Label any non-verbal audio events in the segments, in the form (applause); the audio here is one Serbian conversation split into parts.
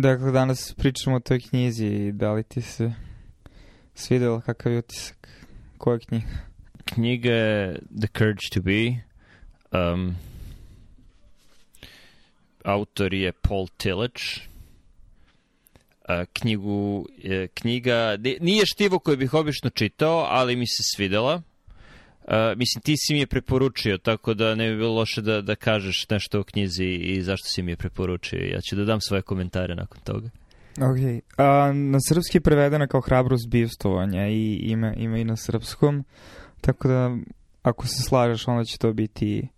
Dakle, danas pričamo o toj knjizi i da li ti se svidela kakav je utisak? Koja knjiga? Knjiga je The Courage to Be. Um, autor je Paul Tillich. Uh, knjigu, knjiga, nije štivo koju bih obično čitao, ali mi se svidela. Uh, mislim, ti si mi je preporučio, tako da ne bi bilo loše da, da kažeš nešto o knjizi i zašto si mi je preporučio. Ja ću da dam svoje komentare nakon toga. Ok. A, na srpski je prevedena kao hrabrost bivstovanja i ima, ima i na srpskom. Tako da, ako se slažeš, onda će to biti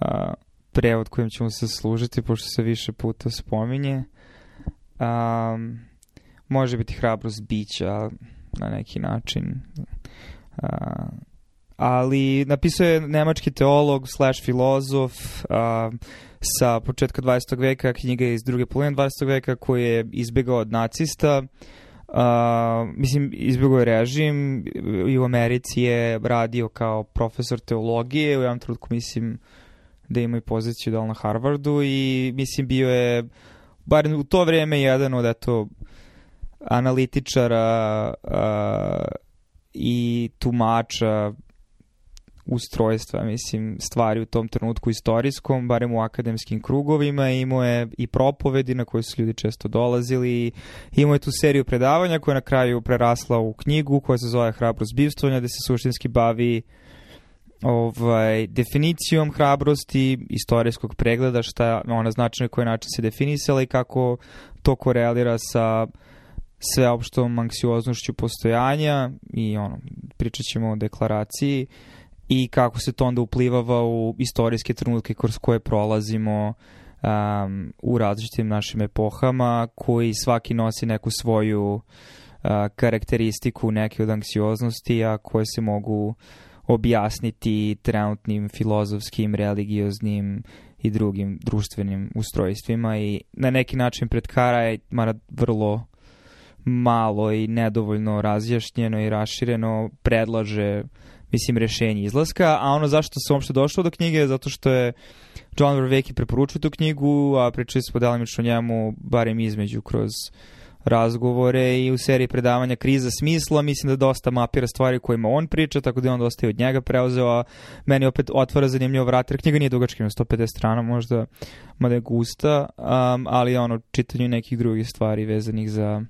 a, prevod kojim ćemo se služiti, pošto se više puta spominje. A, može biti hrabrost bića na neki način. A, ali napisao je nemački teolog slash filozof a, sa početka 20. veka, knjiga iz druge polovine 20. veka koji je izbegao od nacista. Uh, mislim, izbjegao je režim i u Americi je radio kao profesor teologije, u jednom trenutku mislim da ima i poziciju da na Harvardu i mislim bio je, bar u to vreme, jedan od eto, analitičara uh, i tumača ustrojstva, mislim, stvari u tom trenutku istorijskom, barem u akademskim krugovima, imao je i propovedi na koje su ljudi često dolazili, imao je tu seriju predavanja koja je na kraju prerasla u knjigu koja se zove Hrabrost bivstvanja, gde se suštinski bavi ovaj, definicijom hrabrosti, istorijskog pregleda, šta ona znači na koji način se definisala i kako to korelira sa sveopštom anksioznošću postojanja i ono, pričat ćemo o deklaraciji i kako se to onda uplivava u istorijske trenutke kroz koje prolazimo um, u različitim našim epohama, koji svaki nosi neku svoju uh, karakteristiku neke od anksioznosti, a koje se mogu objasniti trenutnim filozofskim, religioznim i drugim društvenim ustrojstvima i na neki način pred Kara je mara vrlo malo i nedovoljno razjašnjeno i rašireno predlaže mislim, rešenje izlaska, a ono zašto sam uopšte došao do knjige zato što je John Verveki preporučio tu knjigu, a pričali smo delimično njemu, barem između kroz razgovore i u seriji predavanja Kriza smisla, mislim da dosta mapira stvari kojima on priča, tako da je on dosta i od njega preuzeo, a meni opet otvara zanimljivo vrat, jer knjiga nije dugačka, ima 150 strana možda, mada je gusta, um, ali ono, čitanju nekih drugih stvari vezanih za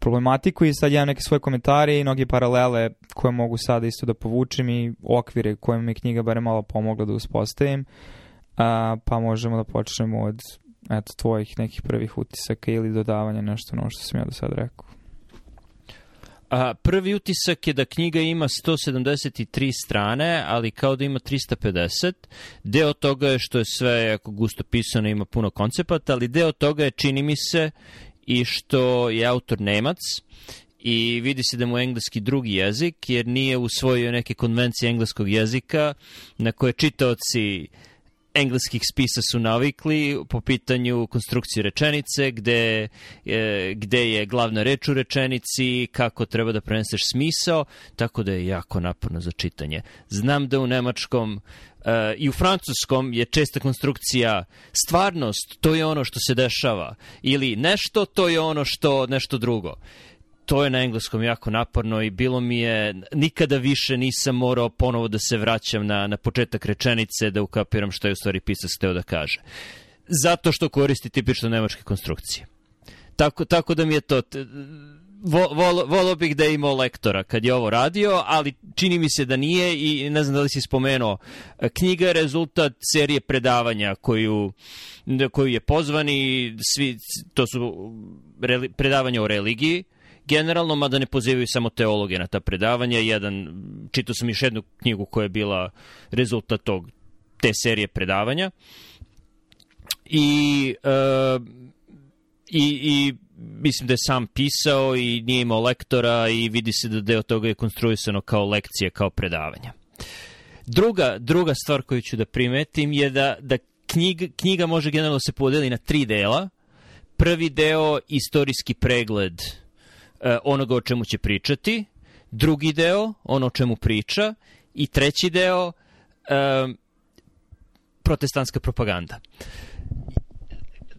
problematiku i sad ja neke svoje komentare i mnogi paralele koje mogu sada isto da povučem i okvire koje mi knjiga bare malo pomogla da uspostavim. A, pa možemo da počnemo od eto, tvojih nekih prvih utisaka ili dodavanja nešto ono što sam ja do sad rekao. A, prvi utisak je da knjiga ima 173 strane, ali kao da ima 350. Deo toga je što je sve jako gusto pisano, ima puno koncepata, ali deo toga je, čini mi se, i što je autor Nemac i vidi se da mu je engleski drugi jezik, jer nije usvojio neke konvencije engleskog jezika na koje čitaoci engleskih spisa su navikli po pitanju konstrukcije rečenice, gde, e, gde je glavna reč u rečenici, kako treba da preneseš smisao, tako da je jako naporno za čitanje. Znam da u nemačkom uh, i u francuskom je česta konstrukcija stvarnost, to je ono što se dešava, ili nešto, to je ono što nešto drugo to je na engleskom jako naporno i bilo mi je, nikada više nisam morao ponovo da se vraćam na, na početak rečenice da ukapiram što je u stvari pisac hteo da kaže. Zato što koristi tipično nemačke konstrukcije. Tako, tako da mi je to... Vo, volo, volo bih da je imao lektora kad je ovo radio, ali čini mi se da nije i ne znam da li si spomenuo. Knjiga je rezultat serije predavanja koju, koju je pozvani, svi, to su predavanja o religiji, generalno, mada ne pozivaju samo teologe na ta predavanja. Jedan, čitao sam još jednu knjigu koja je bila rezultat tog, te serije predavanja. I, uh, i, i mislim da je sam pisao i nije imao lektora i vidi se da deo toga je konstruisano kao lekcije, kao predavanja. Druga, druga stvar koju ću da primetim je da, da knjiga, knjiga može generalno se podeli na tri dela. Prvi deo, istorijski pregled uh, onoga o čemu će pričati, drugi deo, ono o čemu priča, i treći deo, e, protestantska propaganda.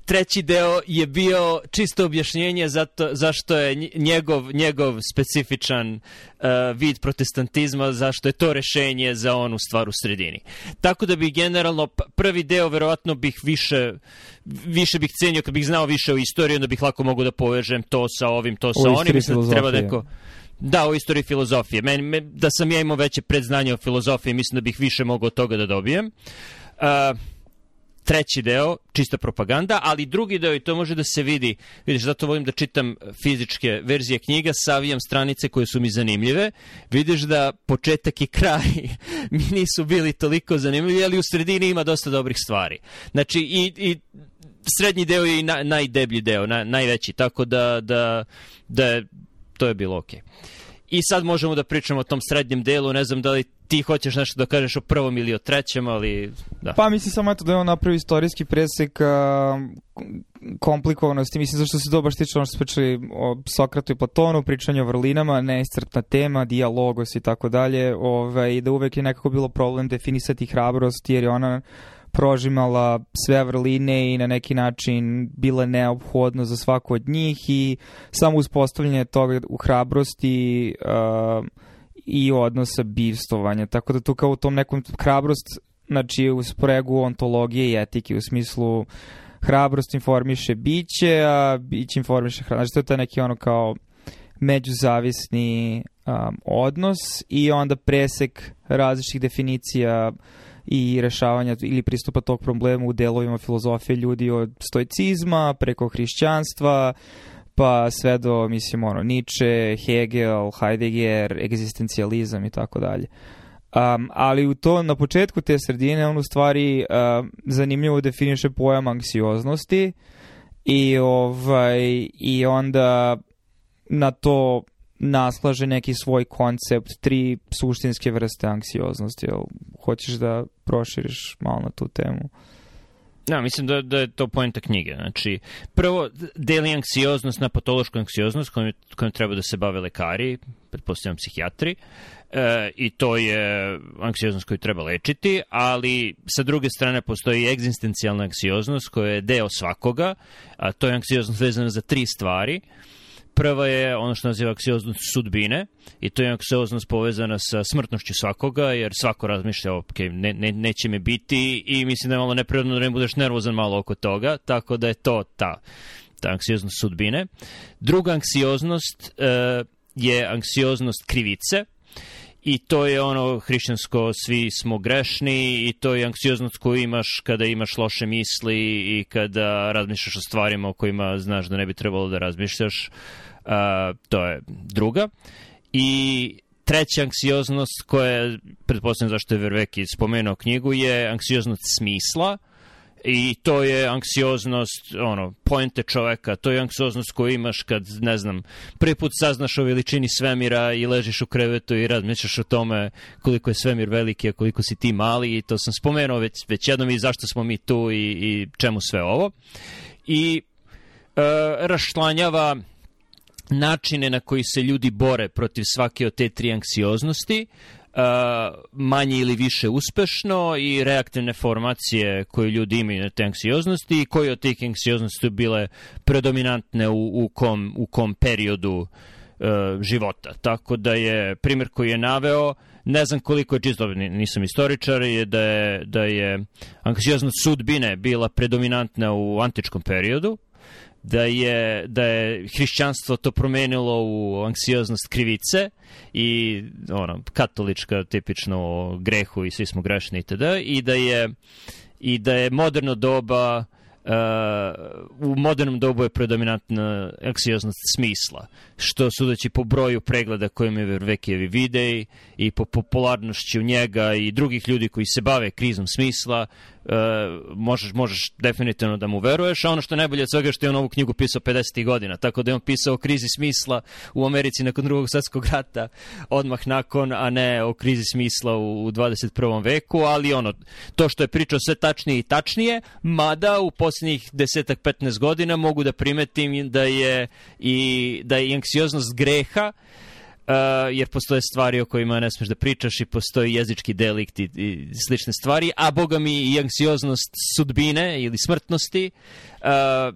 Treći deo je bio čisto objašnjenje zato, zašto je njegov, njegov specifičan uh, vid protestantizma, zašto je to rešenje za onu stvar u sredini. Tako da bih generalno, prvi deo verovatno bih više, više bih cenio, kad bih znao više o istoriji, onda bih lako mogu da povežem to sa ovim, to sa onim. Mislim da treba neko... Da, o istoriji filozofije. Meni, me, da sam ja imao veće predznanje o filozofiji, mislim da bih više mogao toga da dobijem. Uh, treći deo, čista propaganda, ali drugi deo, i to može da se vidi, vidiš, zato volim da čitam fizičke verzije knjiga, savijam stranice koje su mi zanimljive, vidiš da početak i kraj (laughs) mi nisu bili toliko zanimljivi, ali u sredini ima dosta dobrih stvari. Znači, i, i srednji deo je i na, najdeblji deo, na, najveći, tako da, da, da to je bilo okej. Okay. I sad možemo da pričamo o tom srednjem delu, ne znam da li ti hoćeš nešto da kažeš o prvom ili o trećem, ali da. Pa mislim samo eto da je on napravio istorijski presek a, komplikovanosti, mislim zašto se to baš tiče ono što pričali o Sokratu i Platonu, pričanje o vrlinama, neiscrpna tema, dijalogos i tako dalje, ovaj, da uvek je nekako bilo problem definisati hrabrost jer je ona prožimala sve vrline i na neki način bile neophodno za svaku od njih i samo uspostavljanje toga u hrabrosti uh, i odnosa bivstovanja. Tako da tu kao u tom nekom hrabrost, znači u spregu ontologije i etike u smislu hrabrost informiše biće, a biće informiše hrabrost. Znači to je taj neki ono kao međuzavisni um, odnos i onda presek različitih definicija i rešavanja ili pristupa tog problema u delovima filozofije ljudi od stoicizma preko hrišćanstva, pa sve do, mislim, ono, Nietzsche, Hegel, Heidegger, egzistencijalizam i tako dalje. Um, ali u to, na početku te sredine, on u stvari um, zanimljivo definiše pojam anksioznosti i, ovaj, i onda na to naslaže neki svoj koncept, tri suštinske vrste anksioznosti. Jel, hoćeš da proširiš malo na tu temu? Da, mislim da, da je to pojenta knjige. Znači, prvo, deli anksioznost na patološku anksioznost kojom, kojom treba da se bave lekari, pretpostavljam psihijatri, e, i to je anksioznost koju treba lečiti, ali sa druge strane postoji egzistencijalna anksioznost koja je deo svakoga, a to je anksioznost vezana za tri stvari. Prva je ono što naziva anksioznost sudbine i to je anksioznost povezana sa smrtnošću svakoga, jer svako razmišlja, ok, ne, ne, neće me biti i mislim da je malo neprirodno da ne budeš nervozan malo oko toga, tako da je to ta, ta anksioznost sudbine. Druga anksioznost uh, je anksioznost krivice, i to je ono hrišćansko, svi smo grešni i to je anksioznost koju imaš kada imaš loše misli i kada razmišljaš o stvarima o kojima znaš da ne bi trebalo da razmišljaš. Uh, to je druga. I treća anksioznost koja je, pretpostavljam zašto je Verveki spomenuo knjigu, je anksioznost smisla, i to je anksioznost, ono, poente čoveka, to je anksioznost koju imaš kad, ne znam, prvi put saznaš o veličini svemira i ležiš u krevetu i razmišljaš o tome koliko je svemir veliki, a koliko si ti mali. I to sam spomenuo već, već jednom i zašto smo mi tu i, i čemu sve ovo. I e, rašlanjava načine na koji se ljudi bore protiv svake od te tri anksioznosti, manje ili više uspešno i reaktivne formacije koje ljudi imaju na te anksioznosti i koje od tih anksioznosti su bile predominantne u, u, kom, u kom periodu uh, života. Tako da je primjer koji je naveo, ne znam koliko je čisto, nisam istoričar, je da je, da je anksioznost sudbine bila predominantna u antičkom periodu, da je, da je hrišćanstvo to promenilo u anksioznost krivice i ono, katolička tipično o grehu i svi smo grešni itd. I da je, i da je moderno doba Uh, u modernom dobu je predominantna anksioznost smisla, što sudeći po broju pregleda koje mi Vervekijevi videi i po popularnošću njega i drugih ljudi koji se bave krizom smisla, možeš, možeš definitivno da mu veruješ, a ono što je najbolje od svega što je on ovu knjigu pisao 50. godina, tako da je on pisao o krizi smisla u Americi nakon drugog svjetskog rata, odmah nakon, a ne o krizi smisla u, u 21. veku, ali ono, to što je pričao sve tačnije i tačnije, mada u posljednjih desetak, 15 godina mogu da primetim da je i, da je anksioznost greha jer postoje stvari o kojima ne smeš da pričaš i postoji jezički delikt i, i slične stvari, a boga mi i anksioznost sudbine ili smrtnosti, uh,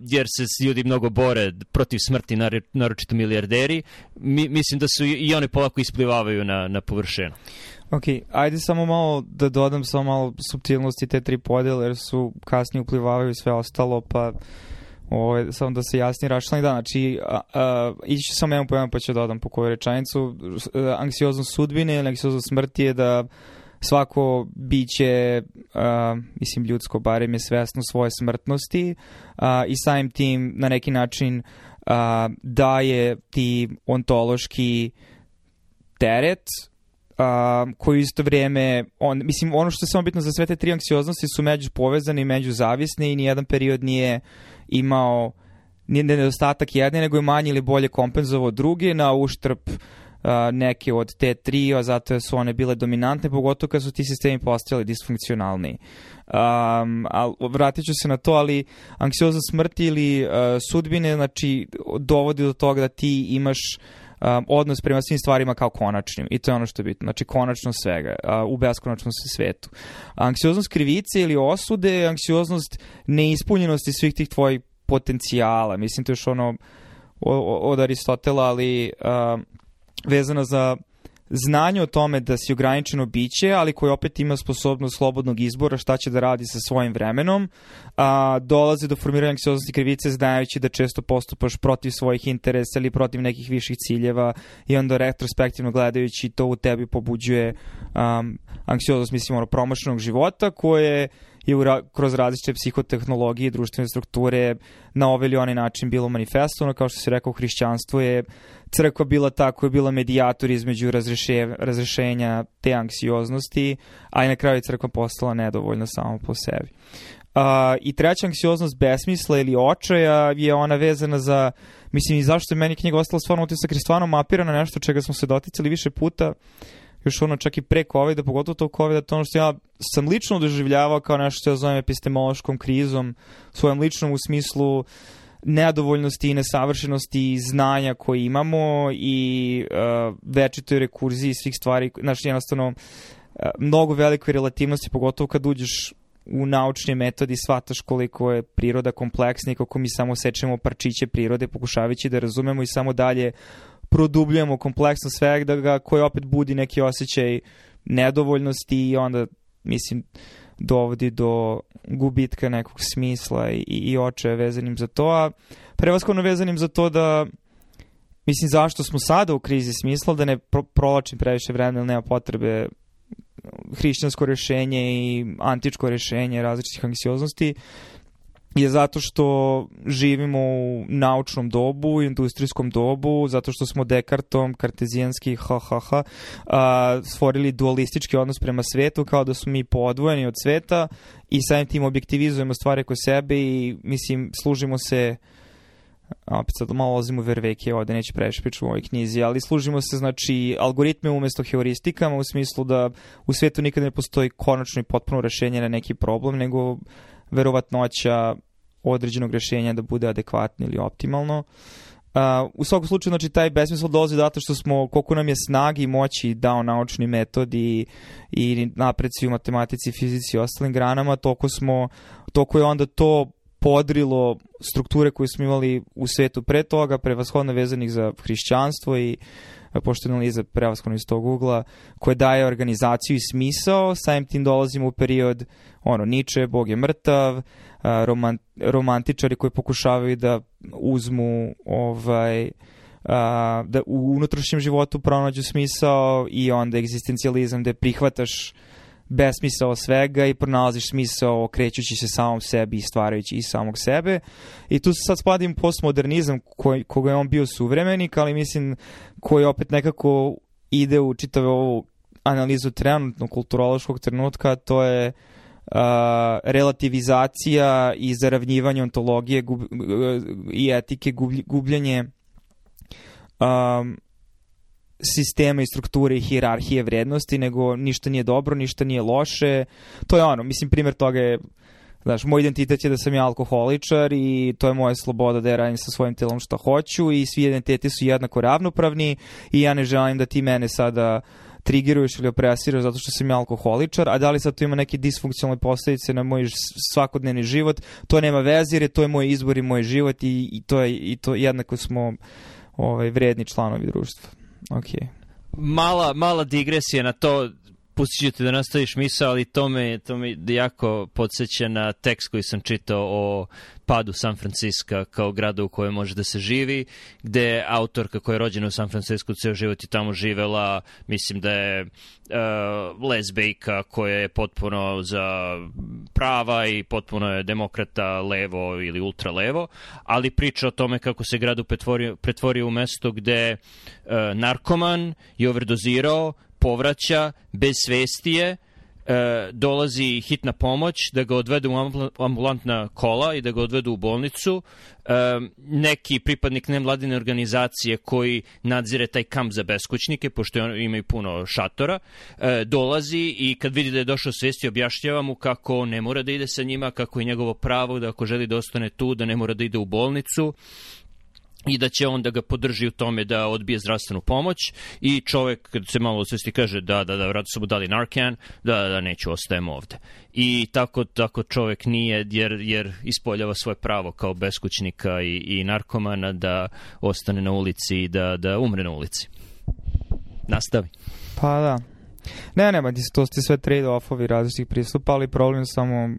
jer se ljudi mnogo bore protiv smrti, naročito milijarderi. Mi, mislim da su i, oni polako isplivavaju na, na površinu. Ok, ajde samo malo da dodam samo malo subtilnosti te tri podele, jer su kasnije uplivavaju sve ostalo, pa Ovo, ovaj, samo da se jasnije raščlani, da, znači, ići ću samo jedan po jedan pa ću da dodam po koju rečanicu. Anksioznost sudbine ili anksioznost smrti je da svako biće, a, mislim ljudsko, barem je svesno svoje smrtnosti a, i samim tim na neki način a, daje ti ontološki teret a, koji isto vrijeme, on, mislim, ono što je samo bitno za sve te tri anksioznosti su među povezane i među zavisne i nijedan period nije imao nije nedostatak jedne, nego je manje ili bolje kompenzovao druge na uštrb uh, neke od te tri, a zato su one bile dominantne, pogotovo kad su ti sistemi postali disfunkcionalni. Um, al, vratit ću se na to, ali anksiozna smrti ili uh, sudbine, znači, dovodi do toga da ti imaš um, odnos prema svim stvarima kao konačnim. I to je ono što je bitno, znači konačno svega uh, u beskonačnom svetu. Anksioznost krivice ili osude, anksioznost neispunjenosti svih tih tvojih potencijala, mislim to je još ono od Aristotela, ali uh, vezano za znanje o tome da si ograničeno biće, ali koji opet ima sposobnost slobodnog izbora šta će da radi sa svojim vremenom, a, dolaze do formiranja anksioznosti krivice znajući da često postupaš protiv svojih interesa ili protiv nekih viših ciljeva i onda retrospektivno gledajući to u tebi pobuđuje um, anksioznost, mislim, ono, promašenog života koje je u, kroz različite psihotehnologije i društvene strukture na ovaj ili onaj način bilo manifestovano, kao što se rekao, hrišćanstvo je crkva bila ta koja je bila medijator između razreše, razrešenja te anksioznosti, a i na kraju je crkva postala nedovoljna samo po sebi. Uh, I treća anksioznost besmisla ili očaja je ona vezana za, mislim i zašto je meni knjiga ostala stvarno utisak jer stvarno mapira na nešto čega smo se doticali više puta, još ono čak i pre COVID-a, pogotovo to COVID-a, to ono što ja sam lično doživljavao kao nešto što ja zovem epistemološkom krizom, svojom ličnom u smislu nedovoljnosti i nesavršenosti znanja koje imamo i uh, večitoj rekurziji svih stvari, znači jednostavno uh, mnogo velikoj relativnosti, pogotovo kad uđeš u naučne metodi shvataš koliko je priroda kompleksna i kako mi samo sečemo parčiće prirode pokušavajući da razumemo i samo dalje produbljujemo kompleksno svega da ga, koji opet budi neki osjećaj nedovoljnosti i onda mislim dovodi do gubitka nekog smisla i, i očaja vezanim za to, a prevaskodno vezanim za to da mislim zašto smo sada u krizi smisla, da ne pro, prolačim previše vremena ili nema potrebe hrišćansko rešenje i antičko rešenje različitih anksioznosti je zato što živimo u naučnom dobu, industrijskom dobu, zato što smo Dekartom, kartezijanski, ha, ha, ha, a, stvorili dualistički odnos prema svetu, kao da su mi podvojeni od sveta i samim tim objektivizujemo stvari kod sebe i, mislim, služimo se opet sad malo olazim u verveke ovde, neće previše pričati u ovoj knjizi, ali služimo se, znači, algoritme umesto heuristikama, u smislu da u svetu nikada ne postoji konačno i potpuno rešenje na neki problem, nego verovatnoća određenog rešenja da bude adekvatno ili optimalno. Uh, u svakom slučaju, znači, taj besmisl dolazi zato što smo, koliko nam je snagi i moći dao naučni metod i, i napreci u matematici, fizici i ostalim granama, toliko smo, toliko je onda to podrilo strukture koje smo imali u svetu pre toga, prevashodno vezanih za hrišćanstvo i pošto je analiza prevashodno iz tog ugla, koje daje organizaciju i smisao, samim tim dolazimo u period ono, Nietzsche, Bog je mrtav, romant, romantičari koji pokušavaju da uzmu ovaj, a, da u unutrašnjem životu pronađu smisao i onda egzistencijalizam gde prihvataš besmisao svega i pronalaziš smisao krećući se samom sebi i stvarajući i samog sebe. I tu sad spadim postmodernizam koji, koga je on bio suvremenik, ali mislim koji opet nekako ide u čitave ovu analizu trenutno kulturološkog trenutka, to je uh, relativizacija i zaravnjivanje ontologije gub, i etike, gubljenje um, sistema i strukture i hirarhije vrednosti, nego ništa nije dobro, ništa nije loše. To je ono, mislim, primjer toga je Znaš, moj identitet je da sam ja alkoholičar i to je moja sloboda da ja radim sa svojim telom šta hoću i svi identiteti su jednako ravnopravni i ja ne želim da ti mene sada triggeruješ ili opresiraš zato što sam ja alkoholičar, a da li sad to ima neke disfunkcionalne posledice na moj svakodnevni život, to nema veze jer je to je moj izbor i moj život i, i to je i to jednako smo ovaj vredni članovi društva. Okay. Mala, mala digresija na to pustit ću te da nastaviš misao, ali to me, to me jako podsjeća na tekst koji sam čitao o padu San Francisco kao grada u kojem može da se živi, gde autorka koja je rođena u San Francisco ceo život je tamo živela, mislim da je uh, lesbejka koja je potpuno za prava i potpuno je demokrata levo ili ultra levo, ali priča o tome kako se grad pretvorio, pretvorio u mesto gde uh, narkoman je overdozirao, povraća bez svestije, e, dolazi hitna pomoć da ga odvedu u ambulantna kola i da ga odvedu u bolnicu. E, neki pripadnik nevladine organizacije koji nadzire taj kamp za beskućnike, pošto imaju puno šatora, e, dolazi i kad vidi da je došao svesti objašnjava mu kako ne mora da ide sa njima, kako je njegovo pravo da ako želi da ostane tu, da ne mora da ide u bolnicu i da će on da ga podrži u tome da odbije zdravstvenu pomoć i čovek kad se malo osvesti kaže da, da, da, rado su mu dali Narcan, da, da, neću, ostajem ovde. I tako, tako čovek nije, jer, jer ispoljava svoje pravo kao beskućnika i, i narkomana da ostane na ulici i da, da umre na ulici. Nastavi. Pa da. Ne, nema, to ste sve trade-offovi različitih pristupa, ali problem samo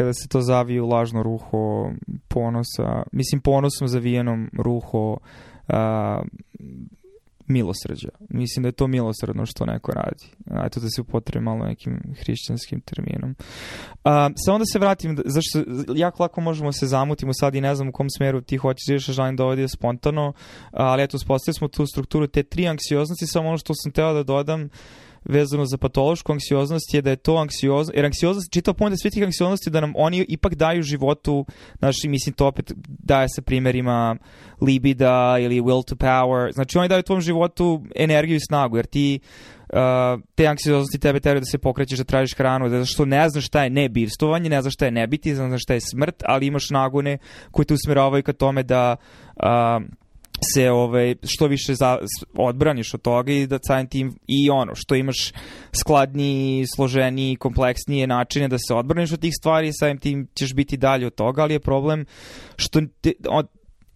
kada se to zavije u lažno ruho ponosa, mislim ponosom zavijenom ruho a, milosrđa. Mislim da je to milosrdno što neko radi. Eto da se upotrebi malo nekim hrišćanskim terminom. A, sa onda se vratim, zašto jako lako možemo se zamutimo sad i ne znam u kom smeru ti hoćeš, još želim da ovdje spontano, ali eto, uspostavili smo tu strukturu te tri anksioznosti, samo ono što sam teo da dodam, vezano za patološku anksioznost je da je to anksioznost, jer anksioznost, čitao point svih tih anksioznosti da nam oni ipak daju životu, znači mislim to opet daje se primjerima libida ili will to power, znači oni daju tvom životu energiju i snagu, jer ti Uh, te anksioznosti tebe teraju da se pokrećeš, da tražiš hranu, da što ne znaš šta je nebivstvovanje, ne znaš šta je nebiti, ne znaš šta je smrt, ali imaš nagone koje te usmeravaju ka tome da uh, se ovaj, što više za, odbraniš od toga i da samim tim i ono što imaš skladniji, složeniji, kompleksnije načine da se odbraniš od tih stvari, samim tim ćeš biti dalje od toga, ali je problem što te, od,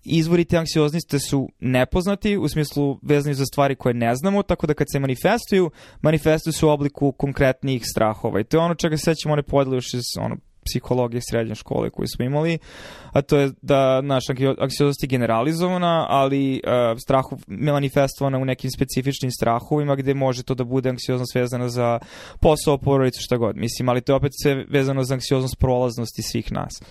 izvori te anksiozniste su nepoznati u smislu vezani za stvari koje ne znamo, tako da kad se manifestuju, manifestuju se u obliku konkretnih strahova. I to je ono čega se sećamo one podele još iz ono, psihologije srednje škole koju smo imali, a to je da naša anksioznost je generalizovana, ali uh, strahu manifestovana u nekim specifičnim strahovima gde može to da bude anksioznost vezana za posao, porodicu, šta god. Mislim, ali to je opet sve vezano za anksioznost prolaznosti svih nas.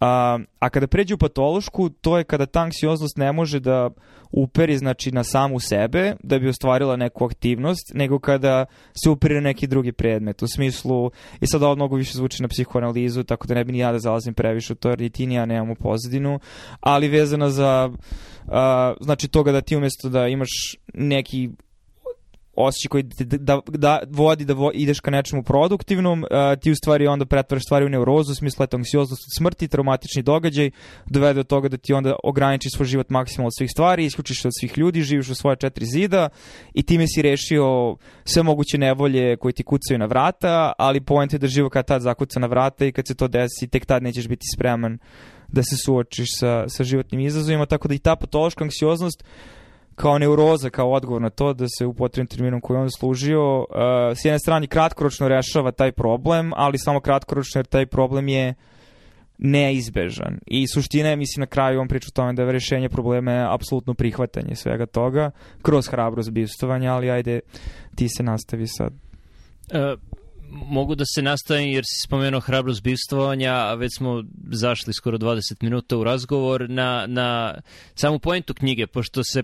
A, a kada pređe u patološku, to je kada ta anksioznost ne može da uperi znači, na samu sebe da bi ostvarila neku aktivnost, nego kada se na neki drugi predmet. U smislu, i sad ovo mnogo više zvuči na psihoanalizu, tako da ne bi ni ja da zalazim previše u to, jer ni ti ni nemamo pozadinu, ali vezana za, a, znači toga da ti umjesto da imaš neki osjećaj koji te da, da, vodi da vo, ideš ka nečemu produktivnom, uh, ti u stvari onda pretvaraš stvari u neurozu, u smislu eto anksioznost od smrti, traumatični događaj, dovede do toga da ti onda ograniči svoj život maksimalno od svih stvari, isključiš se od svih ljudi, živiš u svoje četiri zida i time si rešio sve moguće nevolje koji ti kucaju na vrata, ali point je da živo kad tad zakuca na vrata i kad se to desi, tek tad nećeš biti spreman da se suočiš sa, sa životnim izazovima, tako da i ta patološka anksioznost kao neuroza, kao odgovor na to da se upotrebim terminom koji on služio, uh, s jedne strane kratkoročno rešava taj problem, ali samo kratkoročno jer taj problem je neizbežan. I suština je, mislim, na kraju on priča o tome da je rešenje problema je apsolutno prihvatanje svega toga, kroz hrabrost bivstovanja, ali ajde, ti se nastavi sad. Uh, mogu da se nastavim jer si spomenuo hrabrost bivstvovanja, a već smo zašli skoro 20 minuta u razgovor na, na samu pojentu knjige, pošto se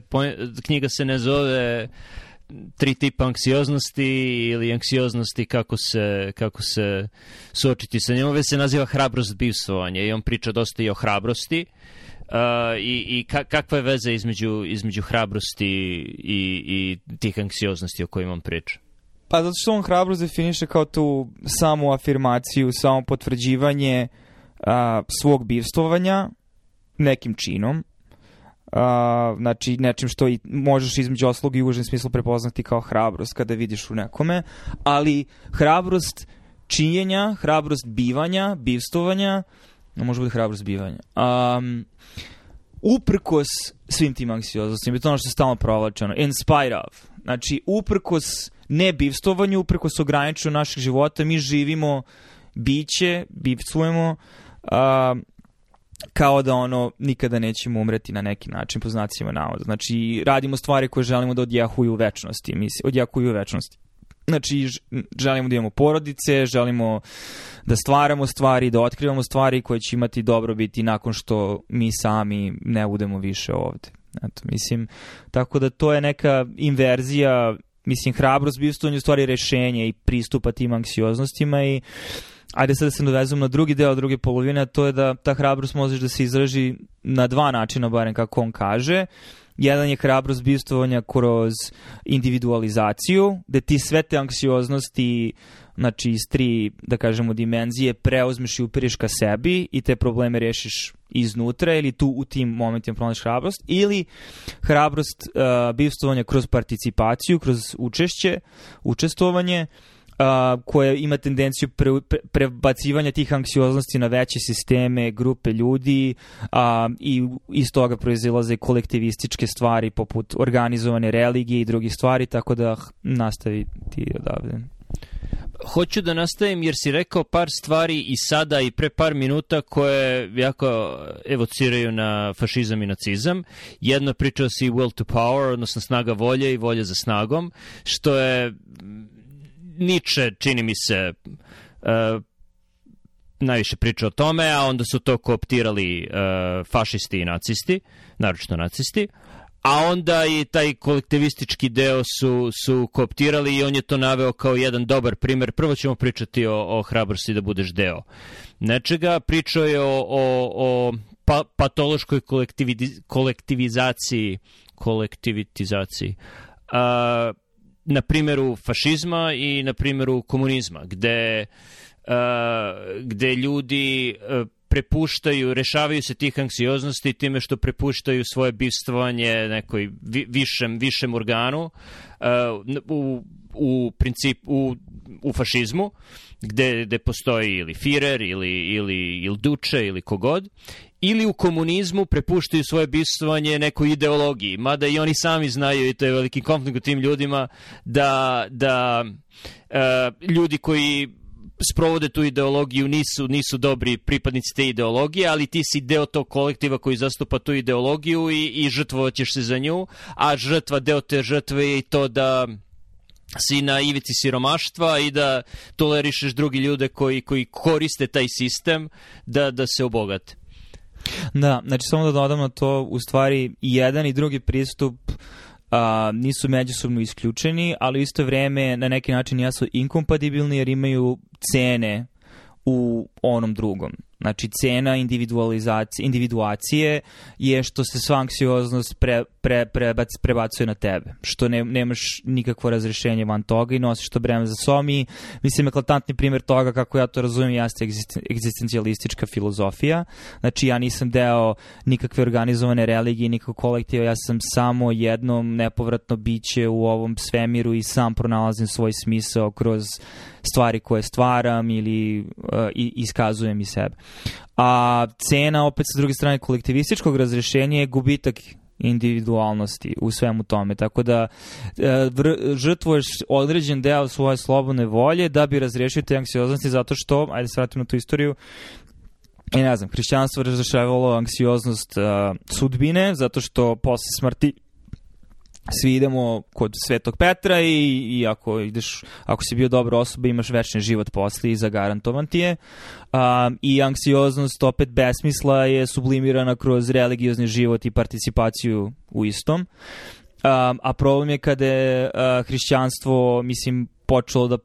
knjiga se ne zove tri tipa anksioznosti ili anksioznosti kako se, kako se suočiti sa njom, već se naziva hrabrost bivstvovanja i on priča dosta i o hrabrosti. Uh, i, i ka, kakva je veza između, između hrabrosti i, i tih anksioznosti o kojima on priča? Pa zato što on hrabrost definiše kao tu samu afirmaciju, samo potvrđivanje a, svog bivstvovanja nekim činom, a, znači nečim što i možeš između oslog i užem smislu prepoznati kao hrabrost kada vidiš u nekome, ali hrabrost činjenja, hrabrost bivanja, bivstvovanja, može biti hrabrost bivanja. Um, uprkos svim tim anksioznostima, to je ono što je stalno provlačeno, in spite of, znači uprkos ne bivstvovanju, uprkos ograničenju našeg života, mi živimo biće, bivstvujemo, um, kao da ono nikada nećemo umreti na neki način po znacima navoda. Znači radimo stvari koje želimo da odjahuju u večnosti, misli, odjahuju u večnosti. Znači, želimo da imamo porodice, želimo da stvaramo stvari, da otkrivamo stvari koje će imati dobro biti nakon što mi sami ne budemo više ovde. Eto, mislim, tako da to je neka inverzija, mislim, hrabrost bivstvovanja u stvari rešenje i pristupa tim anksioznostima i ajde sad da se dovezem na drugi deo druge polovine, a to je da ta hrabrost možeš da se izraži na dva načina, barem kako on kaže. Jedan je hrabrost bivstvovanja kroz individualizaciju, gde ti sve te anksioznosti, znači iz tri, da kažemo, dimenzije, preuzmeš i upiriš ka sebi i te probleme rešiš iznutra ili tu u tim momentima pronaš hrabrost ili hrabrost uh, bivstvovanja kroz participaciju, kroz učešće, učestvovanje, a, koja ima tendenciju pre, pre, prebacivanja tih anksioznosti na veće sisteme, grupe ljudi a, i iz toga proizilaze kolektivističke stvari poput organizovane religije i drugih stvari, tako da nastavi ti odavde. Hoću da nastavim jer si rekao par stvari i sada i pre par minuta koje jako evociraju na fašizam i nacizam. Jedno pričao si will to power, odnosno snaga volje i volje za snagom, što je Niče, čini mi se, uh, najviše priča o tome, a onda su to kooptirali uh, fašisti i nacisti, naročito nacisti. A onda i taj kolektivistički deo su, su kooptirali i on je to naveo kao jedan dobar primer. Prvo ćemo pričati o, o hrabrosti da budeš deo nečega. Pričao je o, o, o pa, patološkoj kolektivi, kolektivizaciji kolektivitizaciji. Uh, na primjeru fašizma i na primjeru komunizma, gde, uh, gde ljudi uh, prepuštaju, rešavaju se tih anksioznosti time što prepuštaju svoje bivstvovanje nekoj vi, višem, višem organu uh, u, u princip u, u fašizmu gde, gde postoji ili Führer ili, ili, ili Duče ili kogod ili u komunizmu prepuštaju svoje bivstvovanje nekoj ideologiji, mada i oni sami znaju i to je veliki konflikt u tim ljudima da, da uh, ljudi koji sprovode tu ideologiju nisu, nisu dobri pripadnici te ideologije, ali ti si deo tog kolektiva koji zastupa tu ideologiju i, i žrtvovaćeš se za nju, a žrtva, deo te žrtve je i to da si na ivici siromaštva i da tolerišeš drugi ljude koji, koji koriste taj sistem da, da se obogate. Da, znači samo da dodam na to, u stvari jedan i drugi pristup a, nisu međusobno isključeni, ali isto vreme na neki način jesu inkompatibilni jer imaju cene u onom drugom. Znači, cena individualizacije, individuacije je što se sva anksioznost pre, pre, prebac, prebacuje na tebe, što ne, nemaš nikakvo razrešenje van toga i nosiš to breme za sobom i mislim, eklatantni primjer toga kako ja to razumijem jeste egzistencijalistička filozofija. Znači, ja nisam deo nikakve organizovane religije, nikakvog kolektiva, ja sam samo jednom nepovratno biće u ovom svemiru i sam pronalazim svoj smisao kroz stvari koje stvaram ili uh, iskazujem i sebe. A cena opet sa druge strane kolektivističkog razrešenja je gubitak individualnosti u svemu tome. Tako da e, žrtvuješ određen deo svoje slobodne volje da bi razrešio te anksioznosti zato što, ajde se vratimo na tu istoriju, i ne znam, hrišćanstvo razrešavalo anksioznost uh, sudbine zato što posle smrti svi idemo kod Svetog Petra i, i ako ideš, ako si bio dobra osoba imaš večni život posle i zagarantovan ti je. Um, I anksioznost opet besmisla je sublimirana kroz religiozni život i participaciju u istom. Um, a problem je kada je uh, hrišćanstvo, mislim, počelo da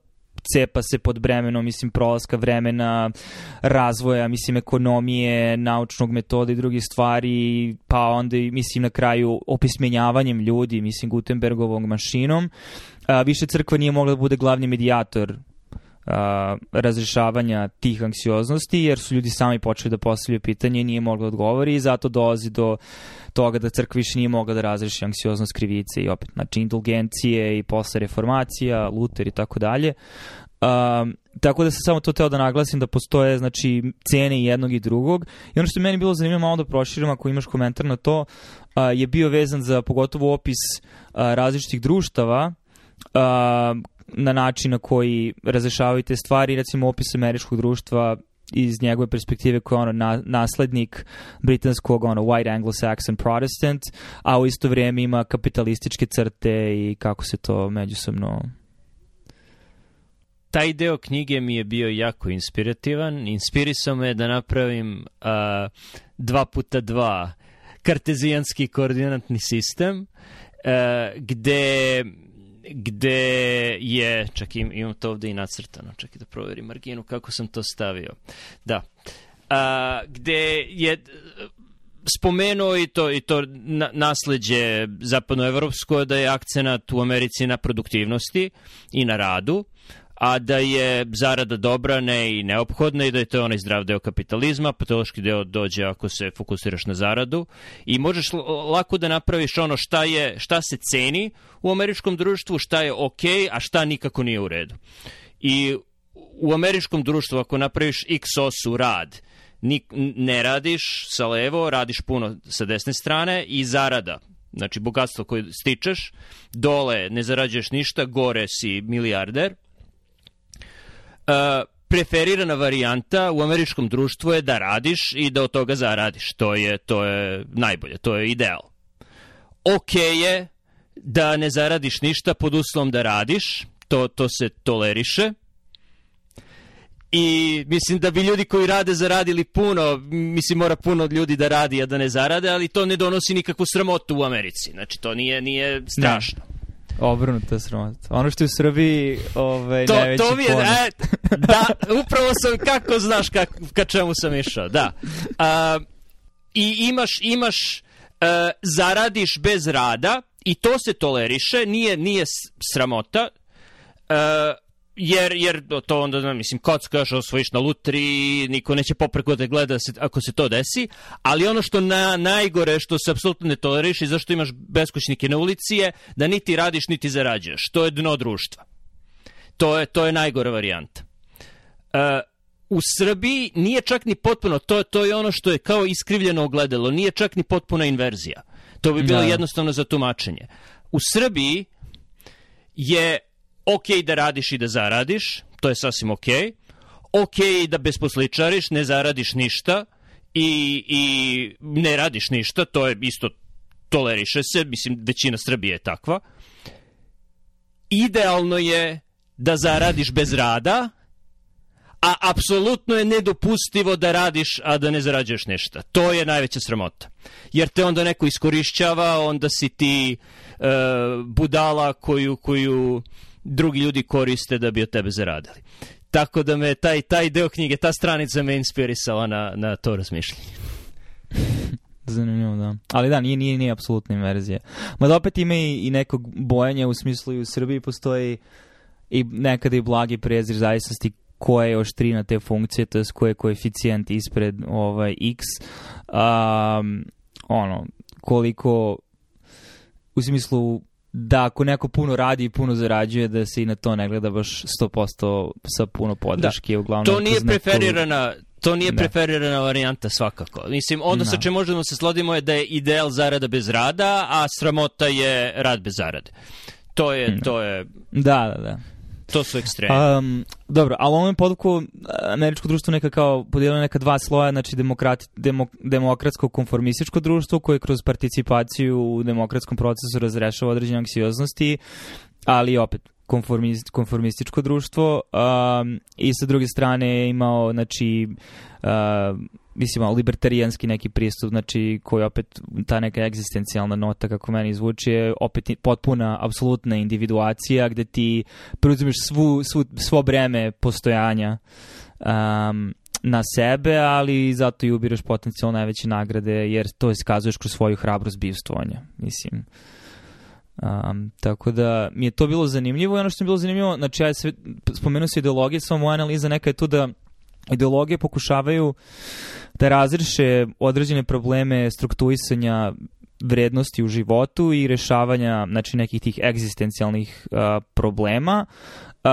cepa se pod bremenom, mislim, prolaska vremena, razvoja, mislim, ekonomije, naučnog metoda i drugih stvari, pa onda, mislim, na kraju opismenjavanjem ljudi, mislim, Gutenbergovom mašinom. A, više crkva nije mogla da bude glavni medijator a, razrešavanja tih anksioznosti, jer su ljudi sami počeli da postavljaju pitanje nije moglo da odgovori i zato dolazi do toga da crkva više nije mogla da razreši anksioznost krivice i opet, znači, indulgencije i posle reformacija, Luter i tako dalje. Um, tako da sam samo to teo da naglasim da postoje znači cene jednog i drugog i ono što je meni bilo zanimljivo malo da proširim ako imaš komentar na to uh, je bio vezan za pogotovo opis uh, različitih društava uh, na način na koji razrešavaju te stvari recimo opis američkog društva iz njegove perspektive koji je ono na, naslednik britanskog ono white anglo-saxon protestant, a u isto vrijeme ima kapitalističke crte i kako se to međusobno taj deo knjige mi je bio jako inspirativan. Inspirisao me da napravim uh, dva puta dva kartezijanski koordinatni sistem uh, gde gde je, čak im, imam to ovde i nacrtano, čak i da proverim marginu kako sam to stavio. Da. Uh, gde je spomenuo i to i to na, nasleđe zapadnoevropsko da je akcenat u Americi na produktivnosti i na radu a da je zarada dobra, ne i neophodna i da je to onaj zdrav deo kapitalizma, patološki deo dođe ako se fokusiraš na zaradu i možeš lako da napraviš ono šta, je, šta se ceni u američkom društvu, šta je ok, a šta nikako nije u redu. I u američkom društvu ako napraviš x osu rad, ne radiš sa levo, radiš puno sa desne strane i zarada znači bogatstvo koje stičeš, dole ne zarađuješ ništa, gore si milijarder, preferirana varijanta u američkom društvu je da radiš i da od toga zaradiš. To je, to je najbolje, to je ideal. Ok je da ne zaradiš ništa pod uslovom da radiš, to, to se toleriše. I mislim da bi ljudi koji rade zaradili puno, mislim mora puno ljudi da radi, a da ne zarade, ali to ne donosi nikakvu sramotu u Americi. Znači to nije, nije strašno. Obrnuta sramota. Ono što je u Srbiji ovaj, to, najveći to mi je, e, da, upravo sam, kako znaš kak, ka čemu sam išao, da. Uh, I imaš, imaš, uh, zaradiš bez rada i to se toleriše, nije, nije sramota. Uh, jer, jer to onda, mislim, kockaš, osvojiš na lutri, niko neće popreko da gleda se, ako se to desi, ali ono što na, najgore, što se apsolutno ne toleriš i zašto imaš beskućnike na ulici je da niti radiš, niti zarađuješ. To je dno društva. To je, to je najgora varijanta. Uh, u Srbiji nije čak ni potpuno, to, to je ono što je kao iskrivljeno ogledalo, nije čak ni potpuna inverzija. To bi bilo da. jednostavno za tumačenje. U Srbiji je ok da radiš i da zaradiš, to je sasvim ok. Ok da besposličariš, ne zaradiš ništa i, i ne radiš ništa, to je isto toleriše se, mislim, većina Srbije je takva. Idealno je da zaradiš bez rada, a apsolutno je nedopustivo da radiš, a da ne zarađuješ ništa. To je najveća sramota. Jer te onda neko iskorišćava, onda si ti uh, budala koju, koju drugi ljudi koriste da bi od tebe zaradili. Tako da me taj, taj deo knjige, ta stranica me inspirisala na, na to razmišljanje. (laughs) Zanimljivo, da. Ali da, nije, nije, nije apsolutna inverzija. Ma da opet ima i, i nekog bojanja u smislu i u Srbiji postoji i nekada i blagi prezir zavisnosti koja je oštrina te funkcije, to je koje je koeficijent ispred ovaj, x. Um, ono, koliko u smislu da ako neko puno radi i puno zarađuje, da se i na to ne gleda baš 100% sa puno podrške. Da. Uglavnom, to nije preferirana, to nije da. preferirana varijanta svakako. Mislim, ono da. sa čem možemo se slodimo je da je ideal zarada bez rada, a sramota je rad bez zarade. To je, da. to je... Da, da, da. To su ekstremi. Um, dobro, ali u ovom podku američko društvo neka kao podijelilo neka dva sloja, znači demokrati, demo, demokratsko konformističko društvo koje kroz participaciju u demokratskom procesu razrešava određene anksioznosti, ali opet konformist, konformističko društvo um, i sa druge strane imao znači uh, mislim, libertarijanski neki pristup, znači koji opet ta neka egzistencijalna nota kako meni zvuči je opet potpuna, apsolutna individuacija gde ti preuzimeš svu, svu, svo breme postojanja um, na sebe, ali zato i ubiraš potencijalno najveće nagrade jer to iskazuješ kroz svoju hrabrost bivstvovanja. Mislim, Um, tako da mi je to bilo zanimljivo i ono što mi je bilo zanimljivo, znači ja sve, spomenuo se ideologije, samo moja analiza neka je tu da ideologije pokušavaju da razriše određene probleme strukturisanja vrednosti u životu i rešavanja znači, nekih tih egzistencijalnih uh, problema, uh,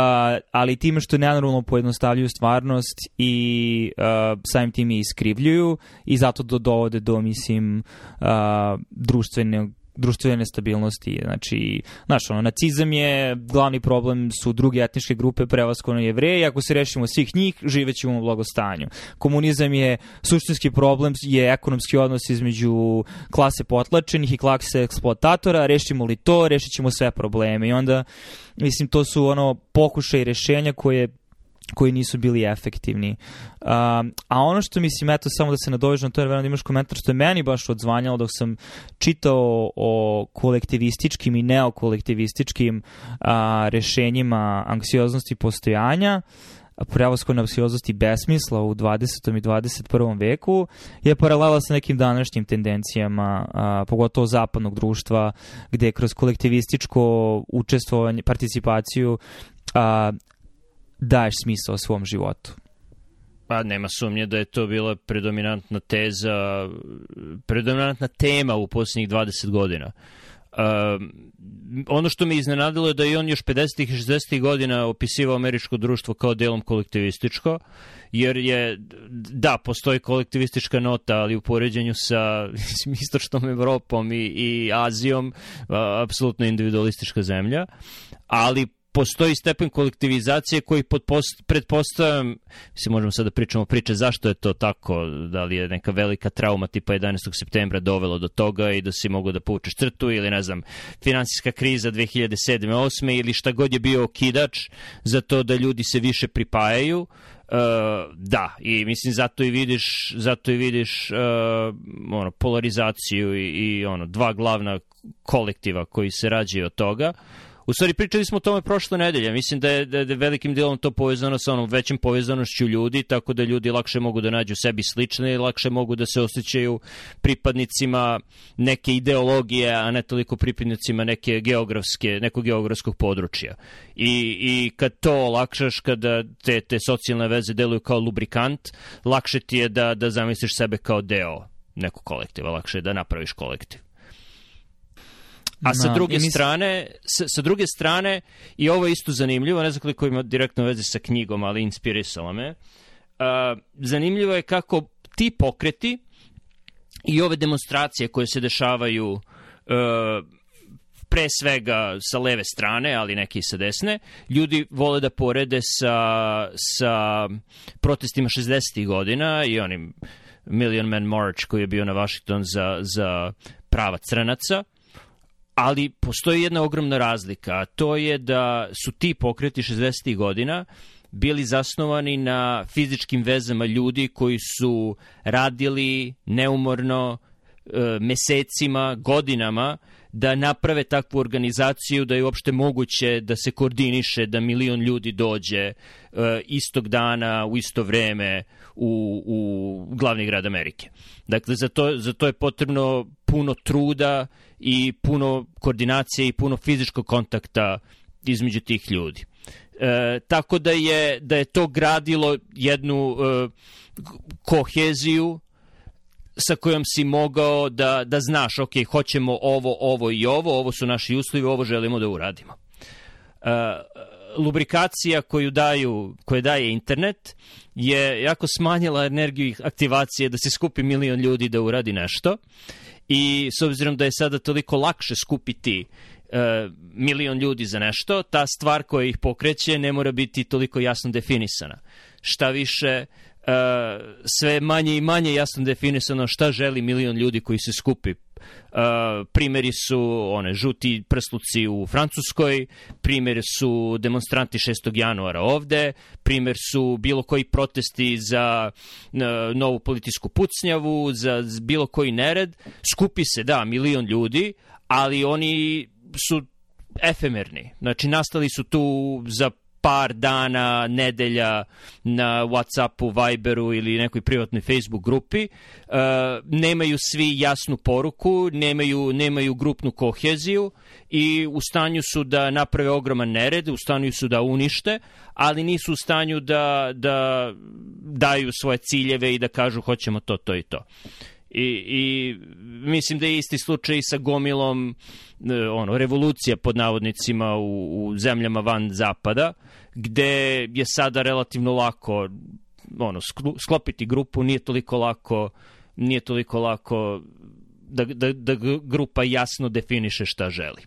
ali time što nenaravno pojednostavljuju stvarnost i uh, samim tim je iskrivljuju i zato do, dovode do, mislim, uh, društvenog društvene nestabilnosti. Znači, znaš, ono, nacizam je, glavni problem su druge etničke grupe, prevaskovno jevreji, ako se rešimo svih njih, živećemo u blagostanju. Komunizam je, suštinski problem je ekonomski odnos između klase potlačenih i klase eksploatatora, rešimo li to, rešit ćemo sve probleme. I onda, mislim, to su ono pokušaj rešenja koje koji nisu bili efektivni. Um, a ono što mislim, eto, samo da se nadovežem na to, jer verujem da imaš komentar, što je meni baš odzvanjalo dok sam čitao o kolektivističkim i neokolektivističkim uh, rešenjima anksioznosti postojanja, prevaskodne anksioznosti besmisla u 20. i 21. veku je paralela sa nekim današnjim tendencijama, a, pogotovo zapadnog društva, gde kroz kolektivističko učestvovanje, participaciju a, daješ smisao svom životu. Pa nema sumnje da je to bila predominantna teza, predominantna tema u posljednjih 20 godina. Uh, ono što me iznenadilo je da je on još 50. i 60. godina opisivao američko društvo kao delom kolektivističko, jer je, da, postoji kolektivistička nota, ali u poređenju sa (laughs) istočnom Evropom i, i Azijom, a, apsolutno individualistička zemlja, ali postoji stepen kolektivizacije koji pretpostavljam, mislim možemo sad da pričamo priče zašto je to tako, da li je neka velika trauma tipa 11. septembra dovelo do toga i da si mogu da povučeš crtu ili ne znam, finansijska kriza 2007. 8. ili šta god je bio okidač za to da ljudi se više pripajaju, uh, da, i mislim zato i vidiš, zato i vidiš uh, ono, polarizaciju i, i ono, dva glavna kolektiva koji se rađaju od toga. U stvari, pričali smo o tome prošle nedelje. Mislim da je, da je velikim delom to povezano sa onom većim povezanošću ljudi, tako da ljudi lakše mogu da nađu sebi slične i lakše mogu da se osjećaju pripadnicima neke ideologije, a ne toliko pripadnicima neke geografske, nekog geografskog područja. I, i kad to olakšaš, kada te, te socijalne veze deluju kao lubrikant, lakše ti je da, da zamisliš sebe kao deo nekog kolektiva, lakše je da napraviš kolektiv. A sa druge mis... strane, sa, sa druge strane, i ovo je isto zanimljivo, ne znam koliko ima direktno veze sa knjigom, ali inspirisala me. Uh, zanimljivo je kako ti pokreti i ove demonstracije koje se dešavaju uh, pre svega sa leve strane, ali neki i sa desne, ljudi vole da porede sa, sa protestima 60. godina i onim Million Man March koji je bio na Washington za, za prava crnaca ali postoji jedna ogromna razlika, a to je da su ti pokreti 60. godina bili zasnovani na fizičkim vezama ljudi koji su radili neumorno e, mesecima, godinama da naprave takvu organizaciju da je uopšte moguće da se koordiniše da milion ljudi dođe e, istog dana u isto vreme u, u glavni grad Amerike. Dakle, za to, za to je potrebno puno truda i puno koordinacije i puno fizičkog kontakta između tih ljudi. E, tako da je, da je to gradilo jednu e, koheziju sa kojom si mogao da, da znaš, ok, hoćemo ovo, ovo i ovo, ovo su naši uslovi, ovo želimo da uradimo. Uh, lubrikacija koju daju, koje daje internet je jako smanjila energiju aktivacije da se skupi milion ljudi da uradi nešto i s obzirom da je sada toliko lakše skupiti uh, milion ljudi za nešto, ta stvar koja ih pokreće ne mora biti toliko jasno definisana. Šta više, sve manje i manje jasno definisano šta želi milion ljudi koji se skupi. Uh, primeri su one žuti prsluci u Francuskoj, primjer su demonstranti 6. januara ovde, primjer su bilo koji protesti za uh, novu politisku pucnjavu, za bilo koji nered. Skupi se, da, milion ljudi, ali oni su efemerni. Znači, nastali su tu za par dana, nedelja na Whatsappu, Viberu ili nekoj privatnoj Facebook grupi. Uh, nemaju svi jasnu poruku, nemaju, nemaju grupnu koheziju i u stanju su da naprave ogroman nered, u stanju su da unište, ali nisu u stanju da, da daju svoje ciljeve i da kažu hoćemo to, to i to. I, i mislim da je isti slučaj sa gomilom e, ono, revolucija pod navodnicima u, u zemljama van zapada, gde je sada relativno lako ono, sklopiti grupu, nije toliko lako nije toliko lako da, da, da grupa jasno definiše šta želi.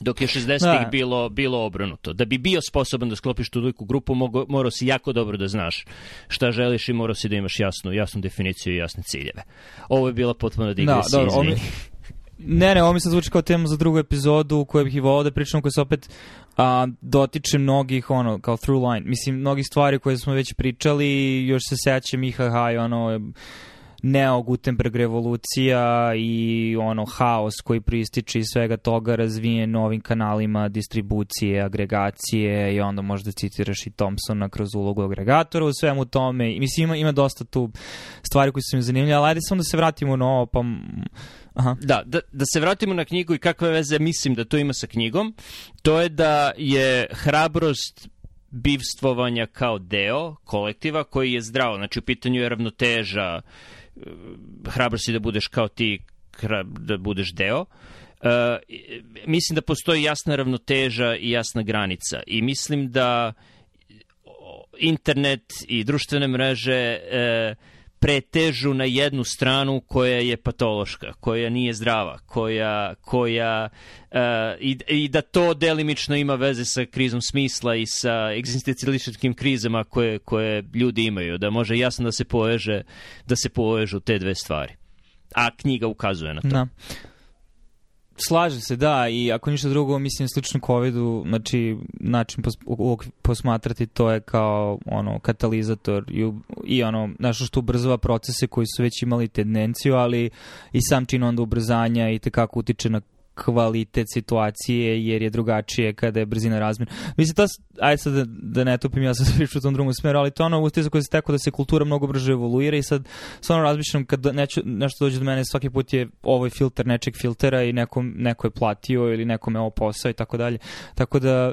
Dok je 60-ih da. bilo, bilo obrnuto. Da bi bio sposoban da sklopiš tu veliku grupu, mogo, morao si jako dobro da znaš šta želiš i morao si da imaš jasnu, jasnu definiciju i jasne ciljeve. Ovo je bila potpuno digresija, da, dobro, (laughs) Ne, ne, ovo mi se zvuči kao tema za drugu epizodu u kojoj bih i volao da pričam, koja se opet a, dotiče mnogih, ono, kao through line. Mislim, mnogih stvari koje smo već pričali, još se sećam IHH i ono, Neo Gutenberg revolucija i ono haos koji prističe iz svega toga razvijen novim kanalima distribucije, agregacije i onda možda citiraš i Thompsona kroz ulogu agregatora u svemu tome. Mislim ima, ima dosta tu stvari koje su mi zanimljive, ali ajde samo da se vratimo na ovo, pa Aha. Da, da, da se vratimo na knjigu i kakve veze mislim da to ima sa knjigom, to je da je hrabrost bivstvovanja kao deo kolektiva koji je zdravo, znači u pitanju je ravnoteža hrabro si da budeš kao ti, da budeš deo. Uh, mislim da postoji jasna ravnoteža i jasna granica i mislim da internet i društvene mreže uh, pretežu na jednu stranu koja je patološka, koja nije zdrava, koja, koja uh, i, i da to delimično ima veze sa krizom smisla i sa egzistencialističkim krizama koje, koje ljudi imaju, da može jasno da se poveže, da se povežu te dve stvari. A knjiga ukazuje na to. Da. Slaže se, da, i ako ništa drugo, mislim, slično COVID-u, znači, način pos, posmatrati to je kao, ono, katalizator i, i ono, nešto što ubrzava procese koji su već imali tendenciju, ali i sam čin onda ubrzanja i tekako utiče na kvalitet situacije jer je drugačije kada je brzina razmjena. Mislim, to, ajde sad da, da ne tupim, ja sam se pričao u tom drugom smeru, ali to ono za koje se teko da se kultura mnogo brže evoluira i sad stvarno razmišljam kad neću, nešto dođe do mene, svaki put je ovaj filter nečeg filtera i neko, neko je platio ili nekome ovo posao i tako dalje. Tako da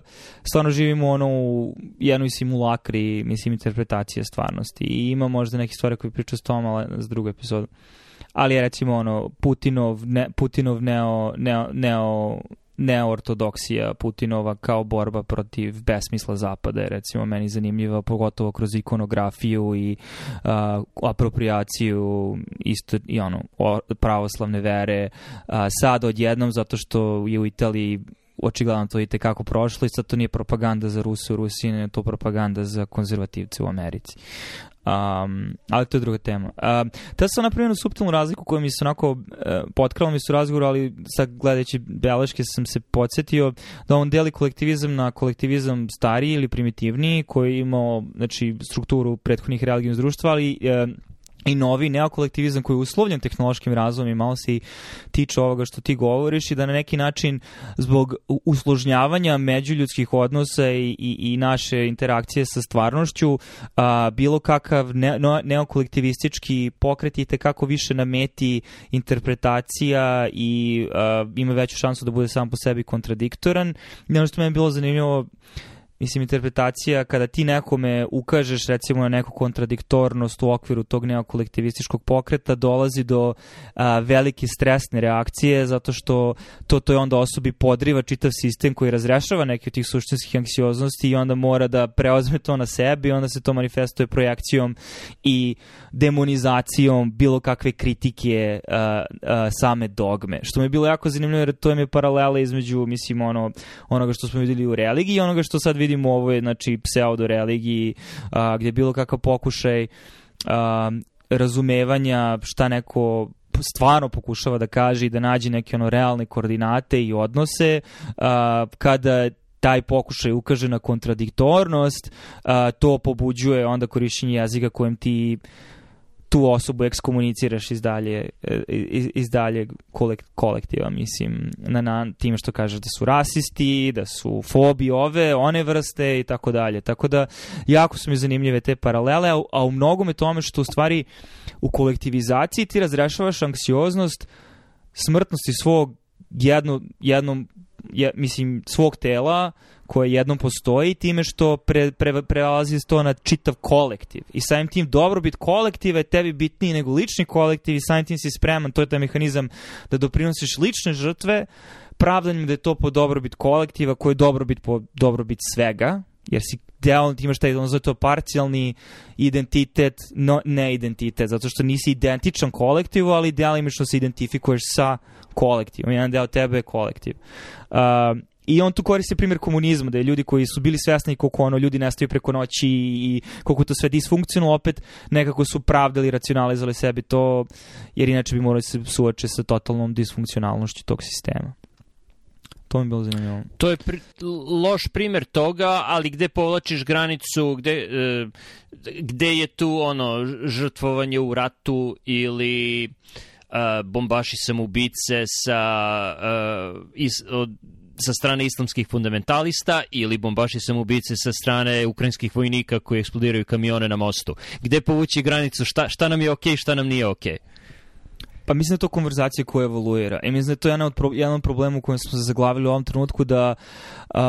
stvarno živimo ono u jednoj simulakri, mislim, interpretacije stvarnosti i ima možda neke stvari koje priča s tom, ali za drugu epizodu ali je recimo ono Putinov, ne, Putinov neo, neo, neo neortodoksija Putinova kao borba protiv besmisla zapada je recimo meni zanimljiva, pogotovo kroz ikonografiju i uh, apropriaciju isto i ono pravoslavne vere uh, sad odjednom zato što je u Italiji očigledno to i tekako prošlo i sad to nije propaganda za Rusu u Rusiji, ne to propaganda za konzervativce u Americi. Um, ali to je druga tema. Um, te sam napravio subtilnu razliku koja mi se onako uh, potkrala mi su razgovor, ali sad gledajući beleške sam se podsjetio da on deli kolektivizam na kolektivizam stariji ili primitivniji koji je imao znači, strukturu prethodnih religijnih društva, ali uh, i novi neokolektivizam koji je uslovljen tehnološkim razvojem i malo se i tiče ovoga što ti govoriš i da na neki način zbog usložnjavanja međuljudskih odnosa i, i, i naše interakcije sa stvarnošću a, bilo kakav ne, no, neokolektivistički pokret i tekako više nameti interpretacija i a, ima veću šansu da bude sam po sebi kontradiktoran. Ono što me je bilo zanimljivo mislim, interpretacija kada ti nekome ukažeš recimo na neku kontradiktornost u okviru tog neokolektivističkog pokreta dolazi do a, velike stresne reakcije zato što to, to je onda osobi podriva čitav sistem koji razrešava neke od tih suštinskih anksioznosti i onda mora da preozme to na sebi onda se to manifestuje projekcijom i demonizacijom bilo kakve kritike a, a, same dogme. Što mi je bilo jako zanimljivo jer to je paralela između mislim ono, onoga što smo videli u religiji i onoga što sad vidimo vidimo u ovoj znači, pseudo religiji a, gdje je bilo kakav pokušaj a, razumevanja šta neko stvarno pokušava da kaže i da nađe neke ono realne koordinate i odnose a, kada taj pokušaj ukaže na kontradiktornost, a, to pobuđuje onda korišćenje jezika kojem ti tu osobu ekskomuniciraš iz dalje, e, iz, iz dalje kolek, kolektiva, mislim, na, na tim što kažeš da su rasisti, da su fobi ove, one vrste i tako dalje. Tako da, jako su mi zanimljive te paralele, a, a u mnogome tome što u stvari u kolektivizaciji ti razrešavaš anksioznost smrtnosti svog jedno, jednom, je, mislim, svog tela, koje jednom postoji time što pre, pre, prelazi to na čitav kolektiv. I samim tim dobrobit kolektiva je tebi bitniji nego lični kolektiv i samim tim si spreman, to je taj mehanizam da doprinosiš lične žrtve, pravdanjem da je to po dobrobit kolektiva koji je dobrobit po dobrobit svega, jer si deo, ti imaš taj, ono zove to parcijalni identitet, no, ne identitet, zato što nisi identičan kolektivu, ali delimično se identifikuješ sa kolektivom. Jedan deo tebe je kolektiv. Uh, I on tu koristi primjer komunizma, da je ljudi koji su bili svesni koliko ono ljudi nestaju preko noći i koliko to sve disfunkcionalno, opet nekako su pravdali, racionalizali sebi to, jer inače bi morali se suoče sa totalnom disfunkcionalnošću tog sistema. To mi je bilo zanimljivo. To je pri, loš primer toga, ali gde povlačiš granicu, gde, e, gde je tu ono žrtvovanje u ratu ili e, bombaši samoubice sa e, iz, od, sa strane islamskih fundamentalista ili bombaši samoubice sa strane ukrajinskih vojnika koji eksplodiraju kamione na mostu. Gde povući granicu, šta, šta nam je okej, okay, šta nam nije okej? Okay? Pa mislim da je to konverzacija koja evoluira. I mislim da je to jedan od, pro, jedan od problema u kojem smo se zaglavili u ovom trenutku da, uh,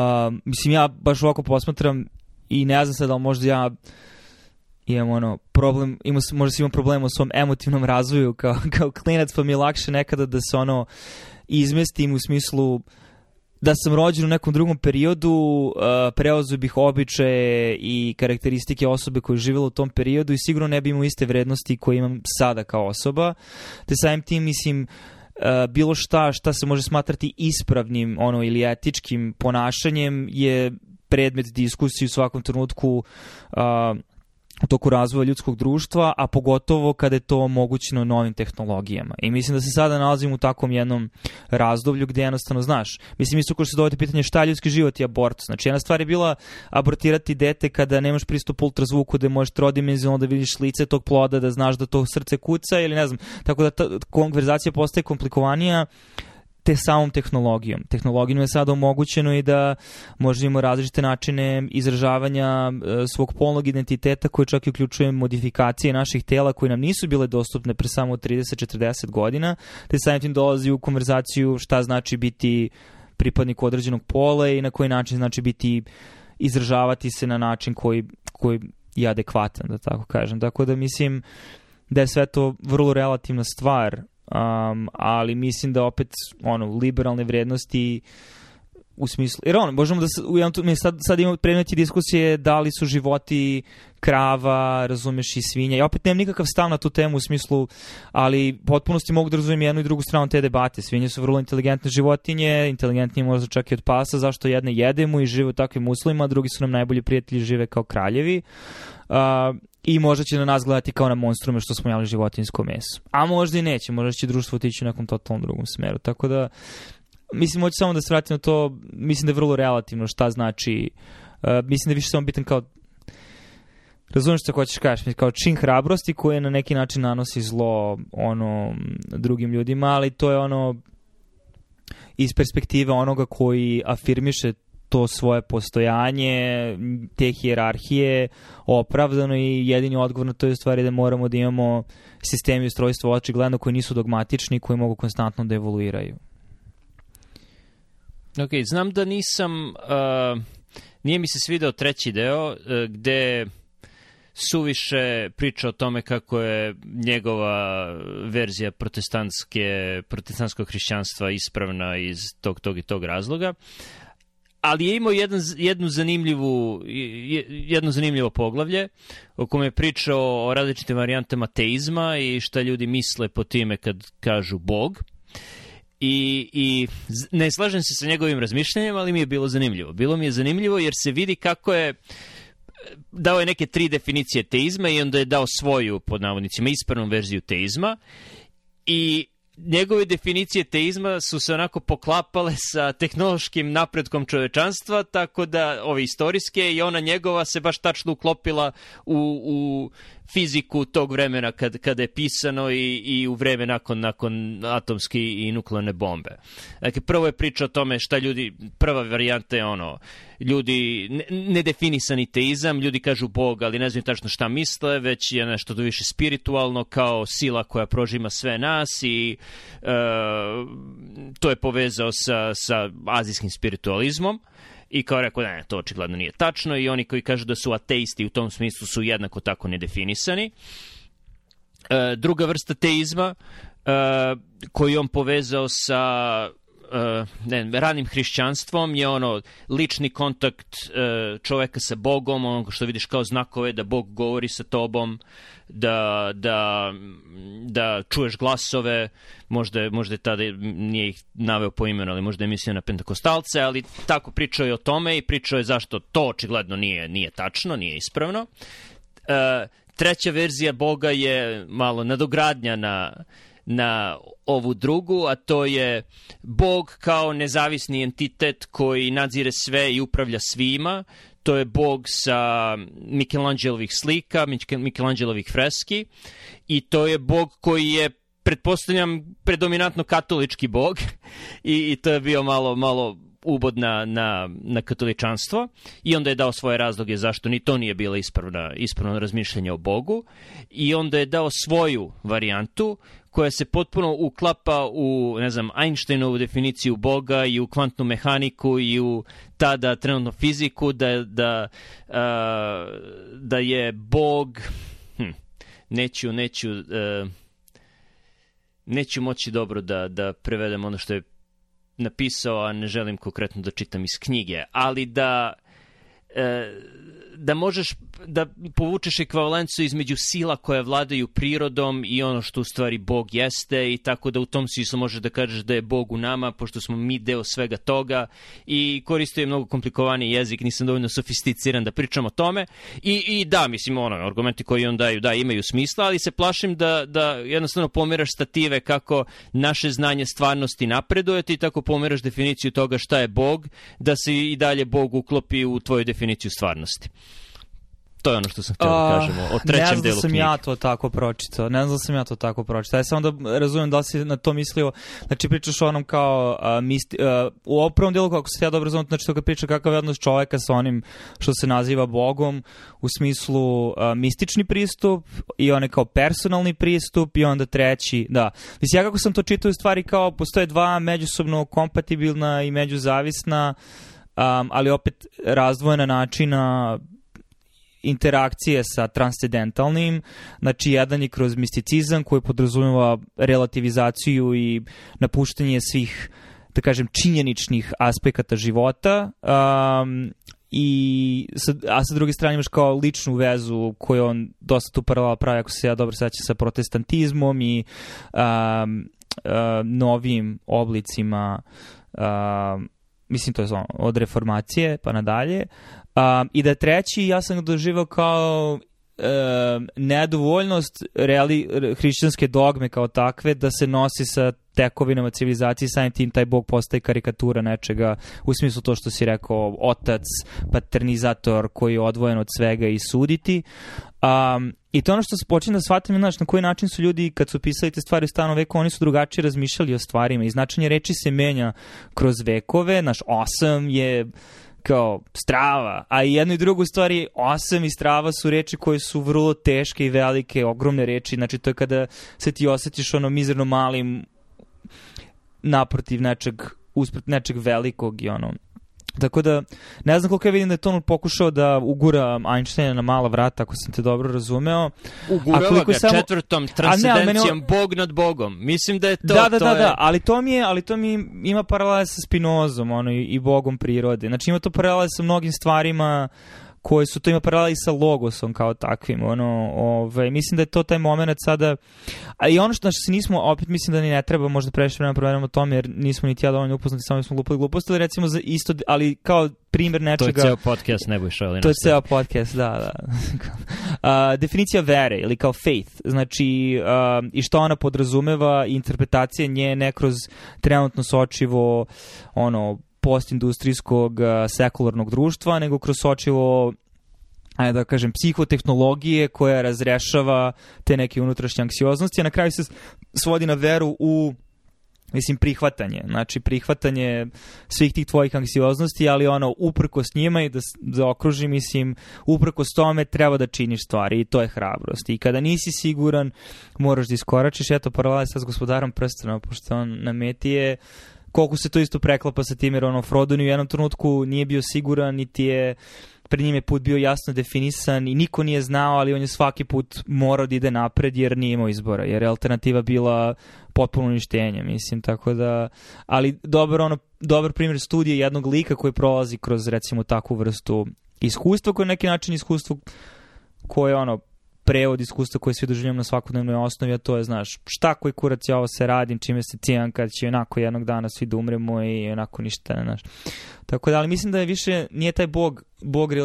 mislim ja baš ovako posmatram i ne znam sad da možda ja imam ono problem, ima, možda si imam problem u svom emotivnom razvoju kao, (laughs) kao klinac, pa mi je lakše nekada da se ono izmestim u smislu uh, da sam rođen u nekom drugom periodu, uh, preozio bih običaje i karakteristike osobe koja je živjela u tom periodu i sigurno ne bi imao iste vrednosti koje imam sada kao osoba. Te samim tim, mislim, uh, bilo šta šta se može smatrati ispravnim ono ili etičkim ponašanjem je predmet diskusije u svakom trenutku uh, u toku razvoja ljudskog društva, a pogotovo kada je to omogućeno novim tehnologijama. I mislim da se sada nalazimo u takvom jednom razdoblju gde jednostavno znaš. Mislim, isto ko što se dovede pitanje šta je ljudski život i abortus. Znači, jedna stvar je bila abortirati dete kada nemaš pristup ultrazvuku, da možeš trodimenzionalno da vidiš lice tog ploda, da znaš da to srce kuca ili ne znam. Tako da ta konverzacija postaje komplikovanija te samom tehnologijom. Tehnologijom je sada omogućeno i da možemo imamo različite načine izražavanja e, svog polnog identiteta koji čak i uključuje modifikacije naših tela koje nam nisu bile dostupne pre samo 30-40 godina, te samim tim dolazi u konverzaciju šta znači biti pripadnik određenog pola i na koji način znači biti izražavati se na način koji, koji je adekvatan, da tako kažem. Tako da mislim da je sve to vrlo relativna stvar um, ali mislim da opet ono liberalne vrednosti u smislu, jer ono, možemo da u jednom, sad, sad imamo predmeti diskusije da li su životi krava, razumeš i svinja. Ja opet nemam nikakav stav na tu temu u smislu, ali potpunosti mogu da razumijem jednu i drugu stranu te debate. Svinje su vrlo inteligentne životinje, inteligentnije možda čak i od pasa, zašto jedne jedemo i žive u takvim uslovima, drugi su nam najbolji prijatelji, žive kao kraljevi. Uh, i možda će na nas gledati kao na monstrume što smo jeli životinsko meso. A možda i neće, možda će društvo otići u nekom totalnom drugom smeru. Tako da, mislim, hoću samo da se vratim na to, mislim da je vrlo relativno šta znači, uh, mislim da je više samo bitan kao Razumeš što hoćeš kažeš, kao čin hrabrosti koje na neki način nanosi zlo ono drugim ljudima, ali to je ono iz perspektive onoga koji afirmiše to svoje postojanje, te hijerarhije opravdano i jedini odgovor na to je stvari da moramo da imamo sistemi ustrojstva očigledno koji nisu dogmatični koji mogu konstantno da evoluiraju. Ok, znam da nisam, uh, nije mi se svideo treći deo uh, gde suviše priča o tome kako je njegova verzija protestantske, protestantskog hrišćanstva ispravna iz tog, tog i tog razloga. Uh, ali je imao jedan, jednu zanimljivu, jedno zanimljivo poglavlje o kome je pričao o različitim varijantama teizma i šta ljudi misle po time kad kažu Bog. I, I ne slažem se sa njegovim razmišljanjem, ali mi je bilo zanimljivo. Bilo mi je zanimljivo jer se vidi kako je dao je neke tri definicije teizma i onda je dao svoju, pod navodnicima, ispravnu verziju teizma i njegove definicije teizma su se onako poklapale sa tehnološkim napredkom čovečanstva, tako da ove istorijske i ona njegova se baš tačno uklopila u, u fiziku tog vremena kad, kada je pisano i, i u vreme nakon, nakon atomske i nuklearne bombe. Dakle, prvo je priča o tome šta ljudi, prva varijanta je ono, ljudi, nedefinisani teizam, ljudi kažu Bog, ali ne znaju tačno šta misle, već je nešto do više spiritualno, kao sila koja prožima sve nas i e, to je povezao sa, sa azijskim spiritualizmom. I kao rekao, ne, to očigledno nije tačno i oni koji kažu da su ateisti u tom smislu su jednako tako nedefinisani. E, druga vrsta teizma e, koju on povezao sa ne, ranim hrišćanstvom je ono lični kontakt uh, čoveka sa Bogom, ono što vidiš kao znakove da Bog govori sa tobom, da, da, da čuješ glasove, možda, možda je tada nije ih naveo po imenu, ali možda je mislio na pentakostalce, ali tako pričao je o tome i pričao je zašto to očigledno nije, nije tačno, nije ispravno. Uh, treća verzija Boga je malo nadogradnja na na ovu drugu, a to je Bog kao nezavisni entitet koji nadzire sve i upravlja svima. To je Bog sa Michelangelovih slika, Michelangelovih freski. I to je Bog koji je pretpostavljam predominantno katolički bog. (laughs) I, i to je bio malo malo ubod na, na, na katoličanstvo. I onda je dao svoje razloge zašto ni to nije bilo ispravna, ispravno razmišljanje o Bogu. I onda je dao svoju varijantu koja se potpuno uklapa u, ne znam, Einsteinovu definiciju Boga i u kvantnu mehaniku i u tada trenutno fiziku, da, da, uh, da je Bog, hm, neću, neću, uh, neću moći dobro da, da prevedem ono što je napisao, a ne želim konkretno da čitam iz knjige, ali da e, da možeš da povučeš ekvivalenciju između sila koje vladaju prirodom i ono što u stvari Bog jeste i tako da u tom smislu možeš da kažeš da je Bog u nama, pošto smo mi deo svega toga i koristio je mnogo komplikovaniji jezik, nisam dovoljno sofisticiran da pričam o tome i, i da, mislim, ono, argumenti koji on daju, da, imaju smisla, ali se plašim da, da jednostavno pomeraš stative kako naše znanje stvarnosti napreduje ti tako pomeraš definiciju toga šta je Bog, da se i dalje Bog uklopi u tvoju definiciju stvarnosti. To je ono što sam htio da kažem o trećem delu knjige. Ne znam da sam knjige. ja to tako pročitao. Ne znam da sam ja to tako pročitao. Ja samo da razumem da si na to mislio. Znači pričaš o onom kao uh, misti, uh, u ovom prvom delu kako se ja dobro razumem, znači to kad priča kakav je odnos čoveka sa onim što se naziva Bogom u smislu uh, mistični pristup i onaj kao personalni pristup i onda treći, da. Mislim, ja kako sam to čitao u stvari kao postoje dva međusobno kompatibilna i međuzavisna um, ali opet razdvojena načina interakcije sa transcendentalnim, znači jedan je kroz misticizam koji podrazumeva relativizaciju i napuštanje svih da kažem, činjeničnih aspekata života um, i sa, a sa druge strane imaš kao ličnu vezu koju on dosta tu paralel pravi, ako se ja dobro sećam, sa protestantizmom i um, uh, novim oblicima um, mislim to je ono, od reformacije pa nadalje. Um, I da treći, ja sam doživao kao um, nedovoljnost reali, hrišćanske dogme kao takve da se nosi sa tekovinama civilizacije samim tim taj bog postaje karikatura nečega u smislu to što si rekao otac, paternizator koji je odvojen od svega i suditi. Um, i to ono što se počne da shvatim znaš, na koji način su ljudi kad su pisali te stvari u stanom veku oni su drugačije razmišljali o stvarima. I značenje reči se menja kroz vekove naš osam je kao strava, a i jedno i drugo stvari osam i strava su reči koje su vrlo teške i velike, ogromne reči, znači to je kada se ti osetiš ono mizerno malim naprotiv nečeg, uspred nečeg velikog i ono Tako da, ne znam koliko ja vidim da je to pokušao da ugura Einsteina na mala vrata, ako sam te dobro razumeo. Ugurava ga samo... četvrtom transcendencijom, ne, Bog nad Bogom. Mislim da je to... Da, da, to da, je... da, ali to mi je, ali to mi ima paralele sa Spinozom, ono, i, i Bogom prirode. Znači ima to paralele sa mnogim stvarima koje su to ima paraleli sa logosom kao takvim, ono, ovaj, mislim da je to taj moment sada, a i ono što znači, se nismo, opet mislim da ni ne treba možda previše vremena proveramo o tome, jer nismo niti ja dovoljno upoznati, samo smo lupali gluposti, ali recimo za isto, ali kao primjer nečega... To je ceo podcast, ne bojš ali To je ceo podcast, da, da. (laughs) uh, definicija vere, ili kao faith, znači, uh, i što ona podrazumeva, interpretacija nje ne kroz trenutno sočivo, ono, postindustrijskog uh, sekularnog društva, nego kroz sočivo ajde da kažem, psihotehnologije koja razrešava te neke unutrašnje anksioznosti, a na kraju se svodi na veru u mislim prihvatanje, znači prihvatanje svih tih tvojih anksioznosti, ali ono uprkos njima i da zaokruži, mislim, uprkos tome treba da činiš stvari i to je hrabrost. I kada nisi siguran, moraš da iskoračiš, eto paralel sa s gospodarom prstena, pošto on na meti je koliko se to isto preklapa sa tim, jer ono Frodo ni u jednom trenutku nije bio siguran, niti je pred njim je put bio jasno definisan i niko nije znao, ali on je svaki put morao da ide napred jer nije imao izbora, jer je alternativa bila potpuno uništenje, mislim, tako da, ali dobar, ono, dobar primjer studije jednog lika koji prolazi kroz, recimo, takvu vrstu iskustva, koje je neki način iskustvo koje, ono, prevod iskustva koje svi doživljamo na svakodnevnoj osnovi, a to je, znaš, šta koji kurac ja ovo se radim, čime se cijan kad će onako jednog dana svi da umremo i onako ništa, ne, znaš. Tako da, ali mislim da je više, nije taj bog, bog re,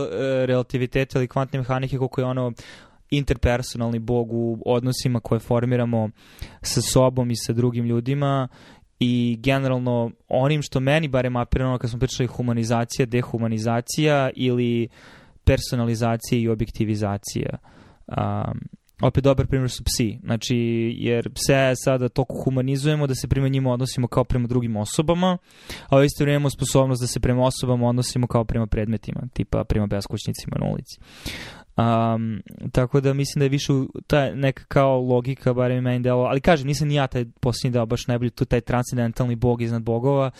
relativiteta ili kvantne mehanike koliko je ono interpersonalni bog u odnosima koje formiramo sa sobom i sa drugim ljudima i generalno onim što meni barem apirano kad smo pričali humanizacija, dehumanizacija ili personalizacija i objektivizacija. Um, opet dobar primjer su psi. Znači, jer pse sada toliko humanizujemo da se prema njima odnosimo kao prema drugim osobama, a u isto vrijeme imamo sposobnost da se prema osobama odnosimo kao prema predmetima, tipa prema beskućnicima na ulici. Um, tako da mislim da je više ta neka kao logika, barem meni delo, ali kažem, nisam ni ja taj posljednji deo baš najbolji, tu taj transcendentalni bog iznad bogova,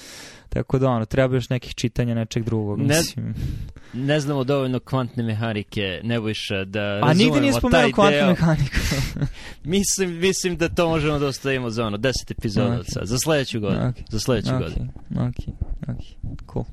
tako da ono, treba još nekih čitanja nečeg drugog, mislim. Ne, ne znamo dovoljno kvantne mehanike, Nebojša, da A nigde nije spomenuo kvantnu deo. mehaniku. (laughs) mislim, mislim da to možemo da ostavimo za ono, deset epizoda Ok. okay. za sledeću godinu. Ok. Za sledeću Ok, godinu. ok, ok, cool.